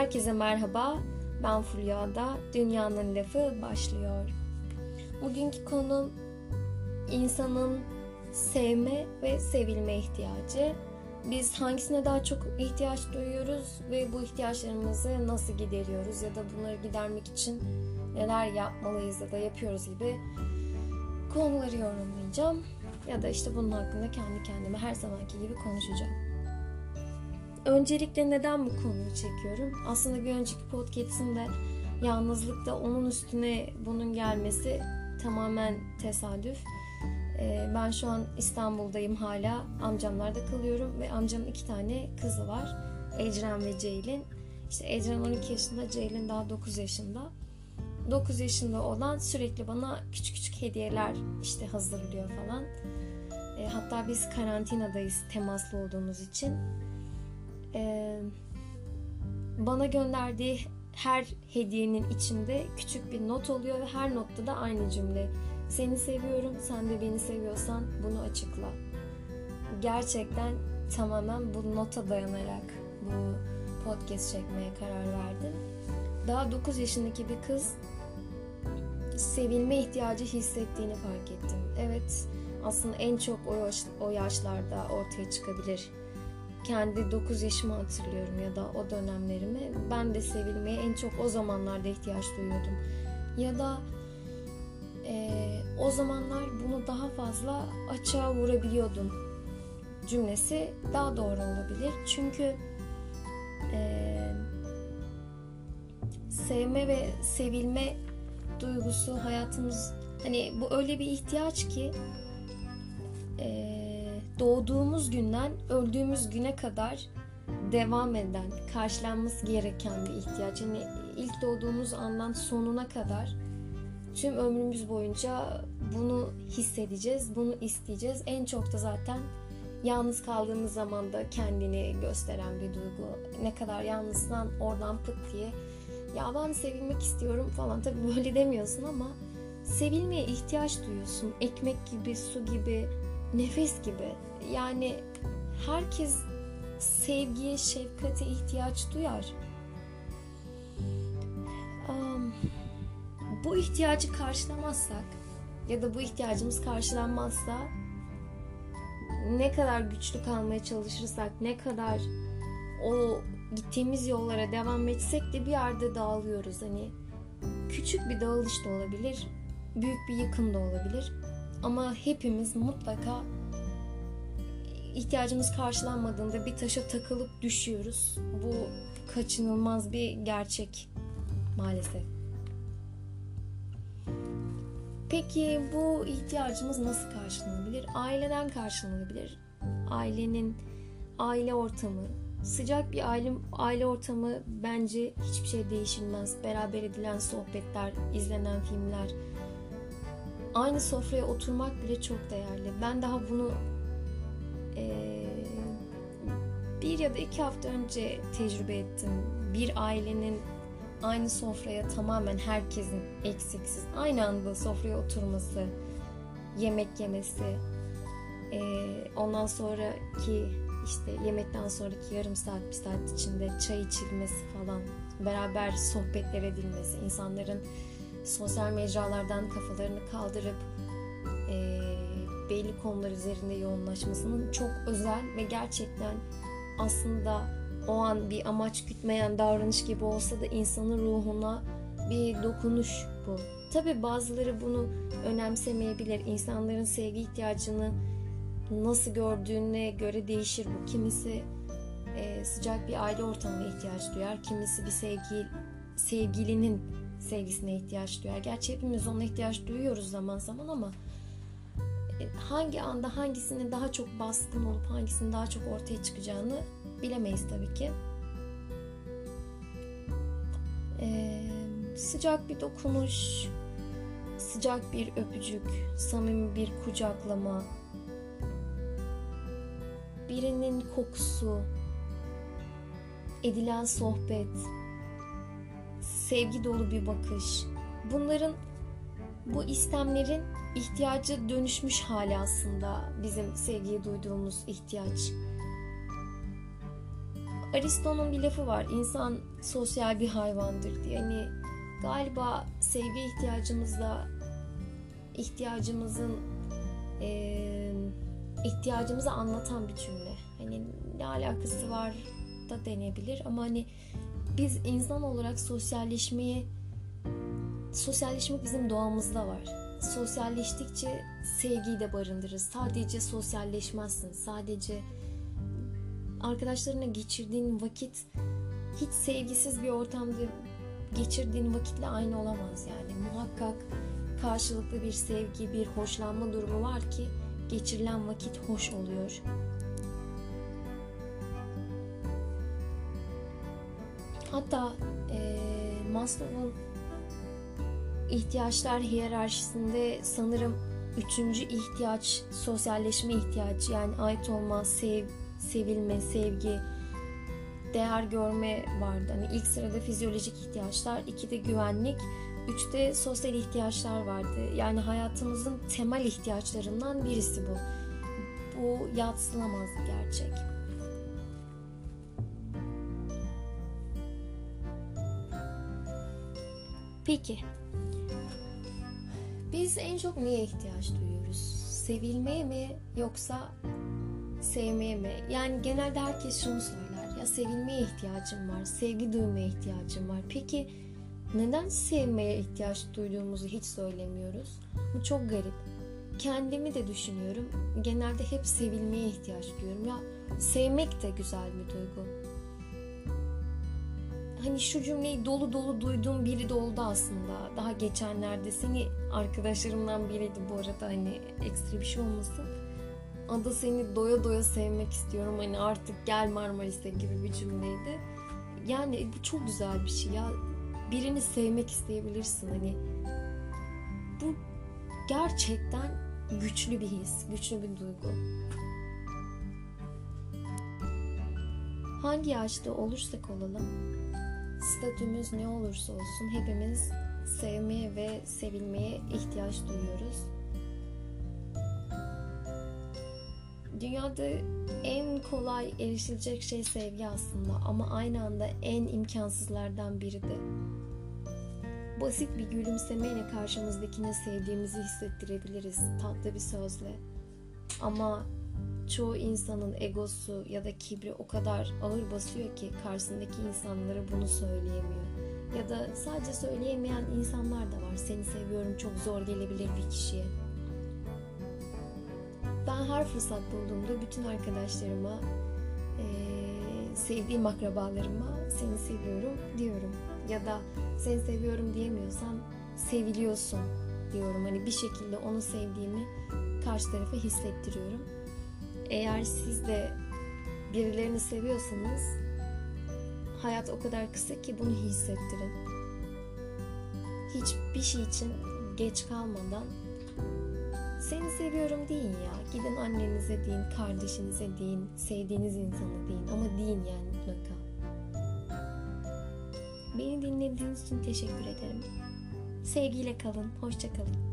Herkese merhaba. Ben Fulya'da. Dünyanın lafı başlıyor. Bugünkü konum insanın sevme ve sevilme ihtiyacı. Biz hangisine daha çok ihtiyaç duyuyoruz ve bu ihtiyaçlarımızı nasıl gideriyoruz ya da bunları gidermek için neler yapmalıyız ya da yapıyoruz gibi konuları yorumlayacağım. Ya da işte bunun hakkında kendi kendime her zamanki gibi konuşacağım. Öncelikle neden bu konuyu çekiyorum? Aslında bir önceki podcast'imde yalnızlıkta onun üstüne bunun gelmesi tamamen tesadüf. Ee, ben şu an İstanbul'dayım hala. Amcamlarda kalıyorum ve amcamın iki tane kızı var. Ecren ve Ceylin. İşte Ecren 12 yaşında, Ceylin daha 9 yaşında. 9 yaşında olan sürekli bana küçük küçük hediyeler işte hazırlıyor falan. E, hatta biz karantinadayız temaslı olduğumuz için e, bana gönderdiği her hediyenin içinde küçük bir not oluyor ve her notta da aynı cümle. Seni seviyorum, sen de beni seviyorsan bunu açıkla. Gerçekten tamamen bu nota dayanarak bu podcast çekmeye karar verdim. Daha 9 yaşındaki bir kız sevilme ihtiyacı hissettiğini fark ettim. Evet, aslında en çok o, yaş, o yaşlarda ortaya çıkabilir kendi 9 yaşımı hatırlıyorum ya da o dönemlerimi. Ben de sevilmeye en çok o zamanlarda ihtiyaç duyuyordum. Ya da e, o zamanlar bunu daha fazla açığa vurabiliyordum cümlesi daha doğru olabilir. Çünkü e, sevme ve sevilme duygusu hayatımız hani bu öyle bir ihtiyaç ki eee doğduğumuz günden öldüğümüz güne kadar devam eden, karşılanması gereken bir ihtiyaç. Yani ilk doğduğumuz andan sonuna kadar tüm ömrümüz boyunca bunu hissedeceğiz, bunu isteyeceğiz. En çok da zaten yalnız kaldığımız zaman da kendini gösteren bir duygu. Ne kadar yalnızsan oradan pıt diye ya ben sevilmek istiyorum falan tabii böyle demiyorsun ama sevilmeye ihtiyaç duyuyorsun. Ekmek gibi, su gibi, nefes gibi. Yani herkes sevgiye, şefkate ihtiyaç duyar. Um, bu ihtiyacı karşılamazsak ya da bu ihtiyacımız karşılanmazsa ne kadar güçlü kalmaya çalışırsak, ne kadar o gittiğimiz yollara devam etsek de bir yerde dağılıyoruz. Hani küçük bir dağılış da olabilir, büyük bir yıkım da olabilir. Ama hepimiz mutlaka ihtiyacımız karşılanmadığında bir taşa takılıp düşüyoruz. Bu kaçınılmaz bir gerçek maalesef. Peki bu ihtiyacımız nasıl karşılanabilir? Aileden karşılanabilir. Ailenin aile ortamı, sıcak bir aile aile ortamı bence hiçbir şey değişilmez. Beraber edilen sohbetler, izlenen filmler, aynı sofraya oturmak bile çok değerli. Ben daha bunu e, bir ya da iki hafta önce tecrübe ettim. Bir ailenin aynı sofraya tamamen herkesin eksiksiz aynı anda sofraya oturması, yemek yemesi, e, ondan sonraki işte yemekten sonraki yarım saat bir saat içinde çay içilmesi falan, beraber sohbetler edilmesi, insanların sosyal mecralardan kafalarını kaldırıp e, belli konular üzerinde yoğunlaşmasının çok özel ve gerçekten aslında o an bir amaç gütmeyen davranış gibi olsa da insanın ruhuna bir dokunuş bu. Tabi bazıları bunu önemsemeyebilir. İnsanların sevgi ihtiyacını nasıl gördüğüne göre değişir bu. Kimisi e, sıcak bir aile ortamına ihtiyaç duyar. Kimisi bir sevgi sevgilinin sevgisine ihtiyaç duyar. Gerçi hepimiz ona ihtiyaç duyuyoruz zaman zaman ama e, hangi anda hangisinin daha çok baskın olup hangisinin daha çok ortaya çıkacağını bilemeyiz tabii ki. Ee, sıcak bir dokunuş, sıcak bir öpücük, samimi bir kucaklama, birinin kokusu, edilen sohbet, sevgi dolu bir bakış. Bunların bu istemlerin ihtiyacı dönüşmüş hali aslında bizim sevgiye duyduğumuz ihtiyaç. Aristo'nun bir lafı var. İnsan sosyal bir hayvandır diye. Hani galiba sevgi ihtiyacımızla ihtiyacımızın e, ihtiyacımızı anlatan bir cümle. Hani ne alakası var da denebilir ama hani biz insan olarak sosyalleşmeyi sosyalleşmek bizim doğamızda var. Sosyalleştikçe sevgiyi de barındırırız. Sadece sosyalleşmezsin. Sadece arkadaşlarına geçirdiğin vakit hiç sevgisiz bir ortamda geçirdiğin vakitle aynı olamaz yani. Muhakkak karşılıklı bir sevgi, bir hoşlanma durumu var ki geçirilen vakit hoş oluyor. Hatta e, Maslow'un ihtiyaçlar hiyerarşisinde sanırım üçüncü ihtiyaç sosyalleşme ihtiyacı yani ait olma, sev, sevilme, sevgi, değer görme vardı. Hani ilk sırada fizyolojik ihtiyaçlar, iki de güvenlik, üçte sosyal ihtiyaçlar vardı. Yani hayatımızın temel ihtiyaçlarından birisi bu. Bu yatsınamaz bir gerçek. Peki. Biz en çok neye ihtiyaç duyuyoruz? Sevilmeye mi yoksa sevmeye mi? Yani genelde herkes şunu söyler. Ya sevilmeye ihtiyacım var, sevgi duymaya ihtiyacım var. Peki neden sevmeye ihtiyaç duyduğumuzu hiç söylemiyoruz? Bu çok garip. Kendimi de düşünüyorum. Genelde hep sevilmeye ihtiyaç duyuyorum. Ya sevmek de güzel bir duygu. Hani şu cümleyi dolu dolu duyduğum biri de oldu aslında. Daha geçenlerde seni arkadaşlarımdan biriydi bu arada hani ekstra bir şey olmasın. Ada seni doya doya sevmek istiyorum hani artık gel Marmaris'e gibi bir cümleydi. Yani bu çok güzel bir şey ya. Birini sevmek isteyebilirsin hani. Bu gerçekten güçlü bir his, güçlü bir duygu. Hangi yaşta olursak olalım, statümüz ne olursa olsun hepimiz sevmeye ve sevilmeye ihtiyaç duyuyoruz. Dünyada en kolay erişilecek şey sevgi aslında ama aynı anda en imkansızlardan biri de. Basit bir gülümsemeyle karşımızdakine sevdiğimizi hissettirebiliriz tatlı bir sözle. Ama çoğu insanın egosu ya da kibri o kadar ağır basıyor ki karşısındaki insanlara bunu söyleyemiyor. Ya da sadece söyleyemeyen insanlar da var. Seni seviyorum çok zor gelebilir bir kişiye. Ben her fırsat bulduğumda bütün arkadaşlarıma, sevdiğim akrabalarıma seni seviyorum diyorum. Ya da seni seviyorum diyemiyorsam seviliyorsun diyorum. Hani bir şekilde onu sevdiğimi karşı tarafa hissettiriyorum. Eğer siz de birilerini seviyorsanız hayat o kadar kısa ki bunu hissettirin. Hiçbir şey için geç kalmadan seni seviyorum deyin ya. Gidin annenize deyin, kardeşinize deyin, sevdiğiniz insana deyin ama deyin yani mutlaka. Beni dinlediğiniz için teşekkür ederim. Sevgiyle kalın, hoşça kalın.